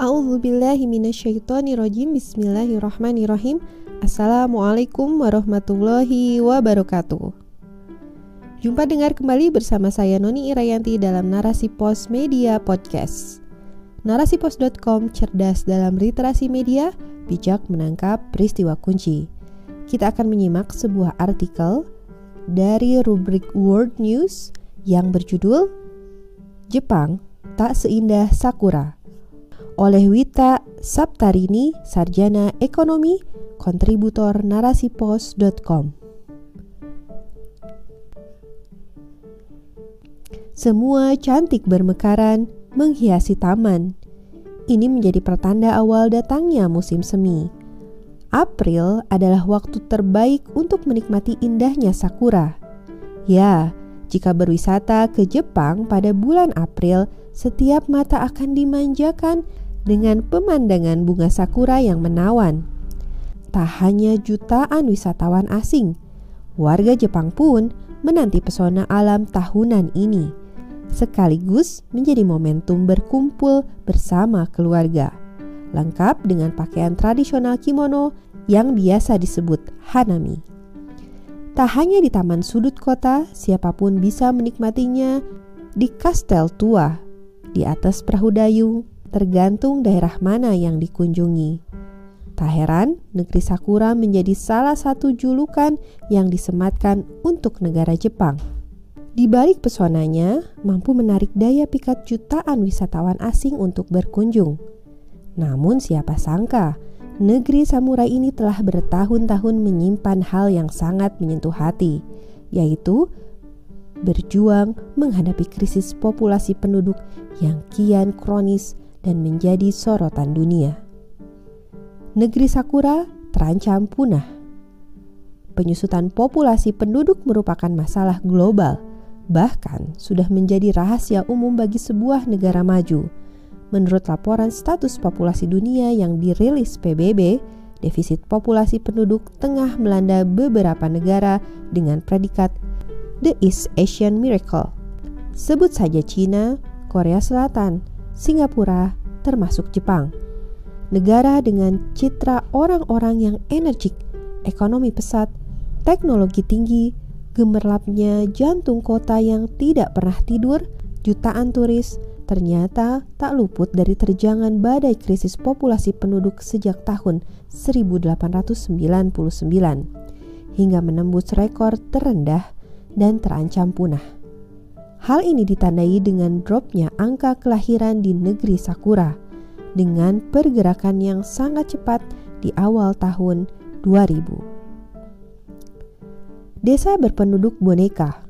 A'udzubillahiminasyaitonirrojim Bismillahirrahmanirrahim. Assalamualaikum warahmatullahi wabarakatuh. Jumpa dengar kembali bersama saya Noni Irayanti dalam Narasi Pos Media Podcast. Narasipos.com cerdas dalam literasi media, bijak menangkap peristiwa kunci. Kita akan menyimak sebuah artikel dari rubrik World News yang berjudul Jepang tak seindah Sakura oleh Wita Saptarini, Sarjana Ekonomi, kontributor narasipos.com. Semua cantik bermekaran menghiasi taman. Ini menjadi pertanda awal datangnya musim semi. April adalah waktu terbaik untuk menikmati indahnya sakura. Ya, jika berwisata ke Jepang pada bulan April, setiap mata akan dimanjakan dengan pemandangan bunga sakura yang menawan. Tak hanya jutaan wisatawan asing, warga Jepang pun menanti pesona alam tahunan ini, sekaligus menjadi momentum berkumpul bersama keluarga, lengkap dengan pakaian tradisional kimono yang biasa disebut hanami. Tak hanya di taman sudut kota, siapa pun bisa menikmatinya di kastel tua, di atas perahu dayung, tergantung daerah mana yang dikunjungi. Tak heran, negeri Sakura menjadi salah satu julukan yang disematkan untuk negara Jepang. Di balik pesonanya, mampu menarik daya pikat jutaan wisatawan asing untuk berkunjung. Namun siapa sangka, negeri samurai ini telah bertahun-tahun menyimpan hal yang sangat menyentuh hati, yaitu berjuang menghadapi krisis populasi penduduk yang kian kronis dan menjadi sorotan dunia. Negeri Sakura terancam punah. Penyusutan populasi penduduk merupakan masalah global, bahkan sudah menjadi rahasia umum bagi sebuah negara maju. Menurut laporan status populasi dunia yang dirilis PBB, defisit populasi penduduk tengah melanda beberapa negara dengan predikat The East Asian Miracle. Sebut saja China, Korea Selatan, Singapura, termasuk Jepang. Negara dengan citra orang-orang yang energik, ekonomi pesat, teknologi tinggi, gemerlapnya jantung kota yang tidak pernah tidur, jutaan turis ternyata tak luput dari terjangan badai krisis populasi penduduk sejak tahun 1899 hingga menembus rekor terendah dan terancam punah. Hal ini ditandai dengan dropnya angka kelahiran di negeri Sakura dengan pergerakan yang sangat cepat di awal tahun 2000. Desa berpenduduk boneka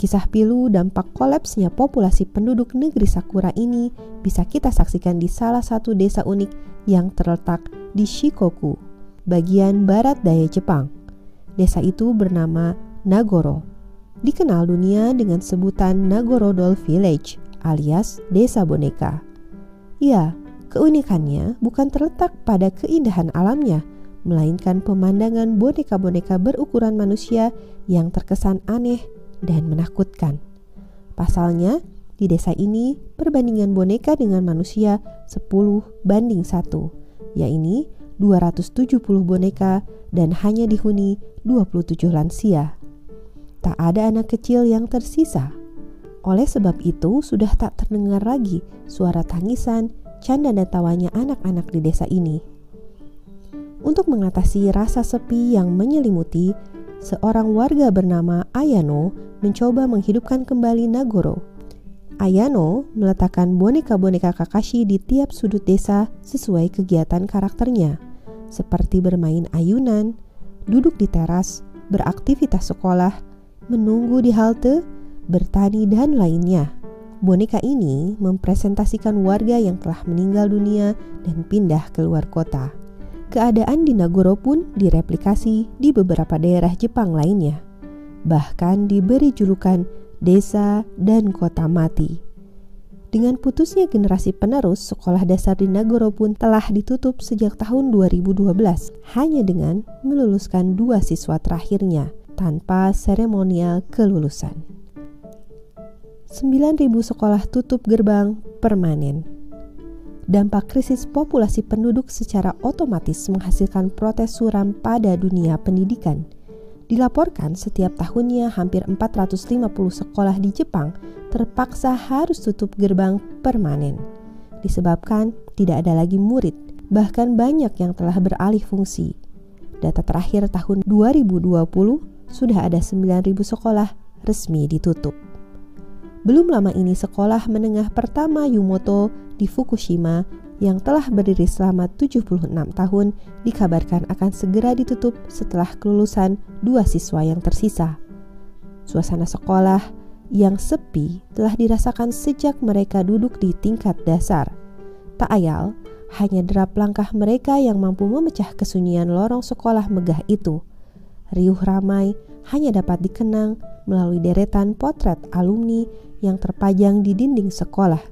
Kisah pilu dampak kolapsnya populasi penduduk negeri Sakura ini bisa kita saksikan di salah satu desa unik yang terletak di Shikoku, bagian barat daya Jepang. Desa itu bernama Nagoro dikenal dunia dengan sebutan Nagorodol Village alias Desa Boneka. Ya, keunikannya bukan terletak pada keindahan alamnya, melainkan pemandangan boneka-boneka berukuran manusia yang terkesan aneh dan menakutkan. Pasalnya, di desa ini perbandingan boneka dengan manusia 10 banding 1, yaitu 270 boneka dan hanya dihuni 27 lansia tak ada anak kecil yang tersisa. Oleh sebab itu, sudah tak terdengar lagi suara tangisan, canda dan tawanya anak-anak di desa ini. Untuk mengatasi rasa sepi yang menyelimuti, seorang warga bernama Ayano mencoba menghidupkan kembali Nagoro. Ayano meletakkan boneka-boneka Kakashi di tiap sudut desa sesuai kegiatan karakternya, seperti bermain ayunan, duduk di teras, beraktivitas sekolah, menunggu di halte, bertani, dan lainnya. Boneka ini mempresentasikan warga yang telah meninggal dunia dan pindah ke luar kota. Keadaan di Nagoro pun direplikasi di beberapa daerah Jepang lainnya. Bahkan diberi julukan desa dan kota mati. Dengan putusnya generasi penerus, sekolah dasar di Nagoro pun telah ditutup sejak tahun 2012 hanya dengan meluluskan dua siswa terakhirnya tanpa seremonial kelulusan. 9.000 sekolah tutup gerbang permanen. dampak krisis populasi penduduk secara otomatis menghasilkan protes suram pada dunia pendidikan. Dilaporkan setiap tahunnya hampir 450 sekolah di Jepang terpaksa harus tutup gerbang permanen. Disebabkan tidak ada lagi murid, bahkan banyak yang telah beralih fungsi. Data terakhir tahun 2020 sudah ada 9.000 sekolah resmi ditutup. Belum lama ini sekolah menengah pertama Yumoto di Fukushima yang telah berdiri selama 76 tahun dikabarkan akan segera ditutup setelah kelulusan dua siswa yang tersisa. Suasana sekolah yang sepi telah dirasakan sejak mereka duduk di tingkat dasar. Tak ayal, hanya derap langkah mereka yang mampu memecah kesunyian lorong sekolah megah itu. Riuh ramai hanya dapat dikenang melalui deretan potret alumni yang terpajang di dinding sekolah.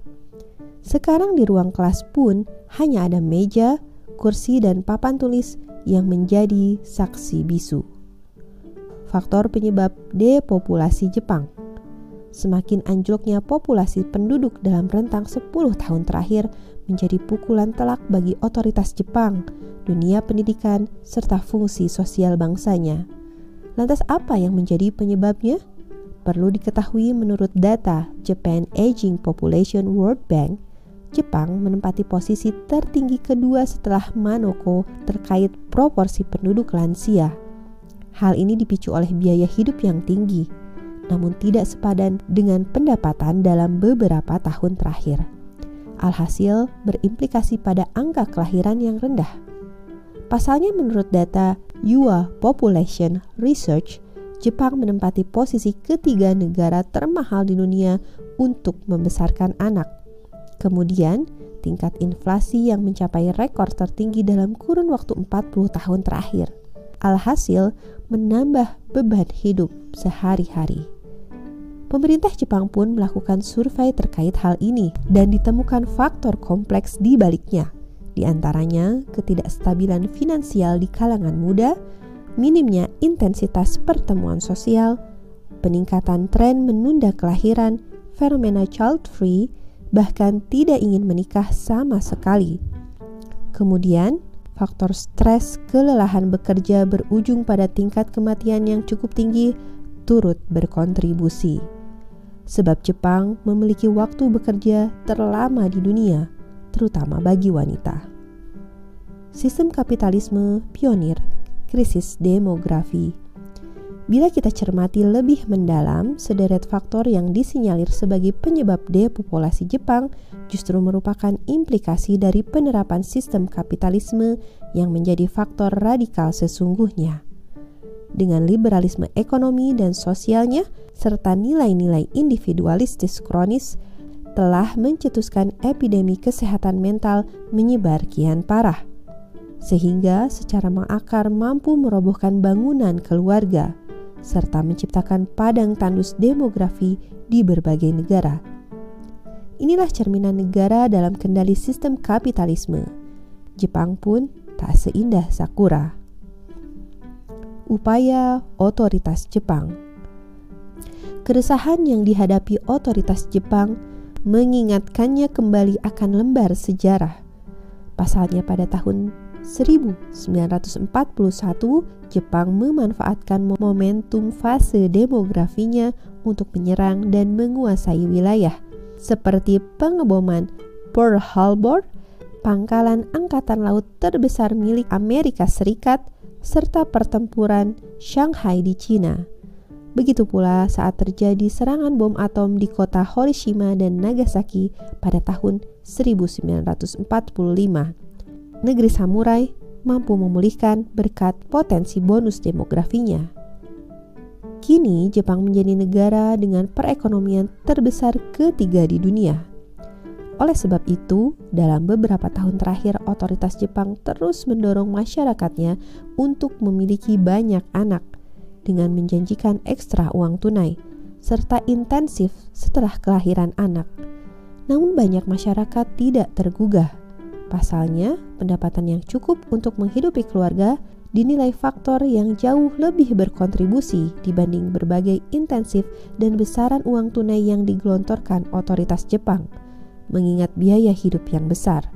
Sekarang di ruang kelas pun hanya ada meja, kursi, dan papan tulis yang menjadi saksi bisu. Faktor penyebab depopulasi Jepang Semakin anjloknya populasi penduduk dalam rentang 10 tahun terakhir menjadi pukulan telak bagi otoritas Jepang, dunia pendidikan, serta fungsi sosial bangsanya. Lantas apa yang menjadi penyebabnya? Perlu diketahui menurut data Japan Aging Population World Bank, Jepang menempati posisi tertinggi kedua setelah Manoko terkait proporsi penduduk lansia. Hal ini dipicu oleh biaya hidup yang tinggi, namun tidak sepadan dengan pendapatan dalam beberapa tahun terakhir. Alhasil, berimplikasi pada angka kelahiran yang rendah. Pasalnya menurut data UA Population Research, Jepang menempati posisi ketiga negara termahal di dunia untuk membesarkan anak. Kemudian, tingkat inflasi yang mencapai rekor tertinggi dalam kurun waktu 40 tahun terakhir. Alhasil, menambah beban hidup sehari-hari. Pemerintah Jepang pun melakukan survei terkait hal ini dan ditemukan faktor kompleks di baliknya. Di antaranya, ketidakstabilan finansial di kalangan muda, minimnya intensitas pertemuan sosial, peningkatan tren menunda kelahiran, fenomena child free, bahkan tidak ingin menikah sama sekali. Kemudian, faktor stres, kelelahan bekerja berujung pada tingkat kematian yang cukup tinggi turut berkontribusi. Sebab Jepang memiliki waktu bekerja terlama di dunia, terutama bagi wanita. Sistem kapitalisme pionir krisis demografi. Bila kita cermati lebih mendalam, sederet faktor yang disinyalir sebagai penyebab depopulasi Jepang justru merupakan implikasi dari penerapan sistem kapitalisme yang menjadi faktor radikal sesungguhnya. Dengan liberalisme ekonomi dan sosialnya, serta nilai-nilai individualistis kronis, telah mencetuskan epidemi kesehatan mental menyebar kian parah sehingga secara mengakar mampu merobohkan bangunan keluarga serta menciptakan padang tandus demografi di berbagai negara. Inilah cerminan negara dalam kendali sistem kapitalisme. Jepang pun tak seindah Sakura. Upaya otoritas Jepang Keresahan yang dihadapi otoritas Jepang mengingatkannya kembali akan lembar sejarah. Pasalnya pada tahun 1941, Jepang memanfaatkan momentum fase demografinya untuk menyerang dan menguasai wilayah, seperti pengeboman Pearl Harbor, pangkalan angkatan laut terbesar milik Amerika Serikat, serta pertempuran Shanghai di Cina. Begitu pula saat terjadi serangan bom atom di kota Hiroshima dan Nagasaki pada tahun 1945 negeri samurai mampu memulihkan berkat potensi bonus demografinya. Kini Jepang menjadi negara dengan perekonomian terbesar ketiga di dunia. Oleh sebab itu, dalam beberapa tahun terakhir otoritas Jepang terus mendorong masyarakatnya untuk memiliki banyak anak dengan menjanjikan ekstra uang tunai serta intensif setelah kelahiran anak. Namun banyak masyarakat tidak tergugah Pasalnya, pendapatan yang cukup untuk menghidupi keluarga dinilai faktor yang jauh lebih berkontribusi dibanding berbagai intensif dan besaran uang tunai yang digelontorkan otoritas Jepang, mengingat biaya hidup yang besar.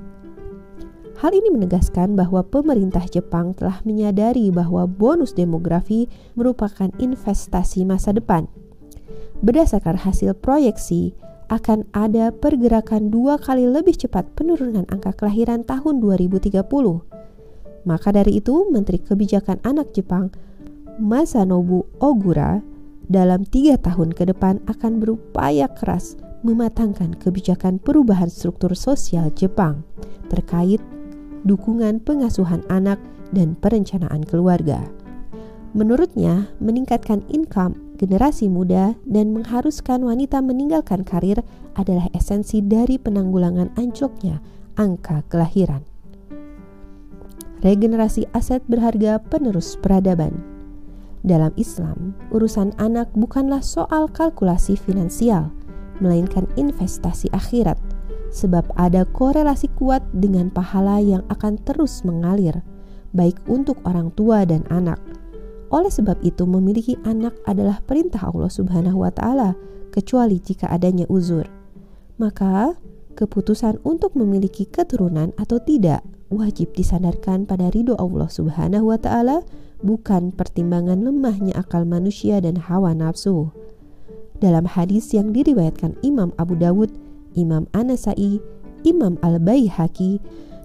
Hal ini menegaskan bahwa pemerintah Jepang telah menyadari bahwa bonus demografi merupakan investasi masa depan. Berdasarkan hasil proyeksi, akan ada pergerakan dua kali lebih cepat penurunan angka kelahiran tahun 2030. Maka dari itu, Menteri Kebijakan Anak Jepang, Masanobu Ogura, dalam tiga tahun ke depan akan berupaya keras mematangkan kebijakan perubahan struktur sosial Jepang terkait dukungan pengasuhan anak, dan perencanaan keluarga. Menurutnya, meningkatkan income generasi muda dan mengharuskan wanita meninggalkan karir adalah esensi dari penanggulangan anjloknya angka kelahiran. Regenerasi aset berharga penerus peradaban. Dalam Islam, urusan anak bukanlah soal kalkulasi finansial, melainkan investasi akhirat – sebab ada korelasi kuat dengan pahala yang akan terus mengalir, baik untuk orang tua dan anak. Oleh sebab itu, memiliki anak adalah perintah Allah Subhanahu wa Ta'ala, kecuali jika adanya uzur. Maka, keputusan untuk memiliki keturunan atau tidak wajib disandarkan pada ridho Allah Subhanahu wa Ta'ala, bukan pertimbangan lemahnya akal manusia dan hawa nafsu. Dalam hadis yang diriwayatkan Imam Abu Dawud Imam Anasai, Imam Al-Baihaqi,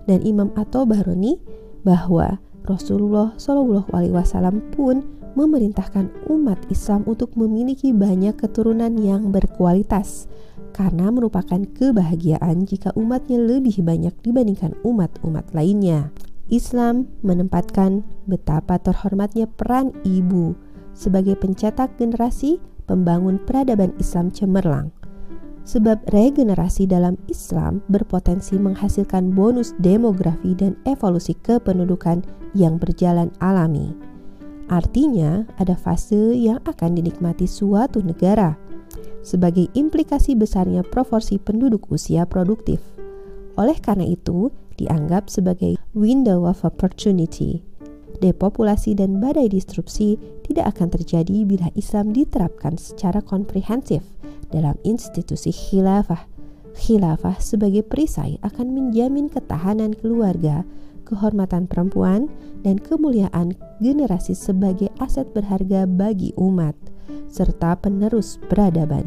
dan Imam At-Tabarani bahwa Rasulullah Shallallahu Alaihi Wasallam pun memerintahkan umat Islam untuk memiliki banyak keturunan yang berkualitas karena merupakan kebahagiaan jika umatnya lebih banyak dibandingkan umat-umat lainnya. Islam menempatkan betapa terhormatnya peran ibu sebagai pencetak generasi pembangun peradaban Islam cemerlang sebab regenerasi dalam Islam berpotensi menghasilkan bonus demografi dan evolusi kependudukan yang berjalan alami. Artinya, ada fase yang akan dinikmati suatu negara sebagai implikasi besarnya proporsi penduduk usia produktif. Oleh karena itu, dianggap sebagai window of opportunity. Depopulasi dan badai disrupsi tidak akan terjadi bila Islam diterapkan secara komprehensif dalam institusi khilafah. Khilafah sebagai perisai akan menjamin ketahanan keluarga, kehormatan perempuan, dan kemuliaan generasi sebagai aset berharga bagi umat, serta penerus peradaban.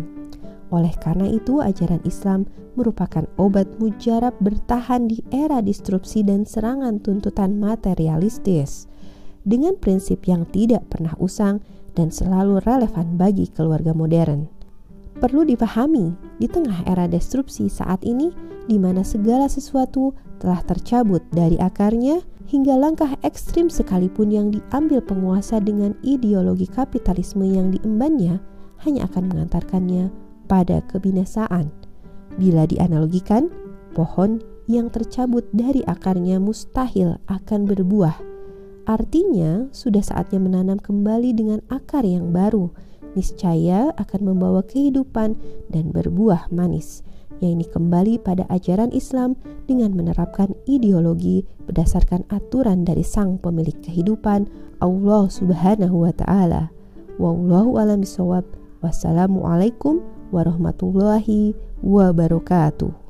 Oleh karena itu, ajaran Islam merupakan obat mujarab bertahan di era disrupsi dan serangan tuntutan materialistis dengan prinsip yang tidak pernah usang dan selalu relevan bagi keluarga modern perlu dipahami di tengah era destruksi saat ini di mana segala sesuatu telah tercabut dari akarnya hingga langkah ekstrim sekalipun yang diambil penguasa dengan ideologi kapitalisme yang diembannya hanya akan mengantarkannya pada kebinasaan. Bila dianalogikan, pohon yang tercabut dari akarnya mustahil akan berbuah. Artinya, sudah saatnya menanam kembali dengan akar yang baru niscaya akan membawa kehidupan dan berbuah manis ini kembali pada ajaran Islam dengan menerapkan ideologi berdasarkan aturan dari sang pemilik kehidupan Allah Subhanahu wa taala. Wallahu. Wassalamualaikum warahmatullahi wabarakatuh.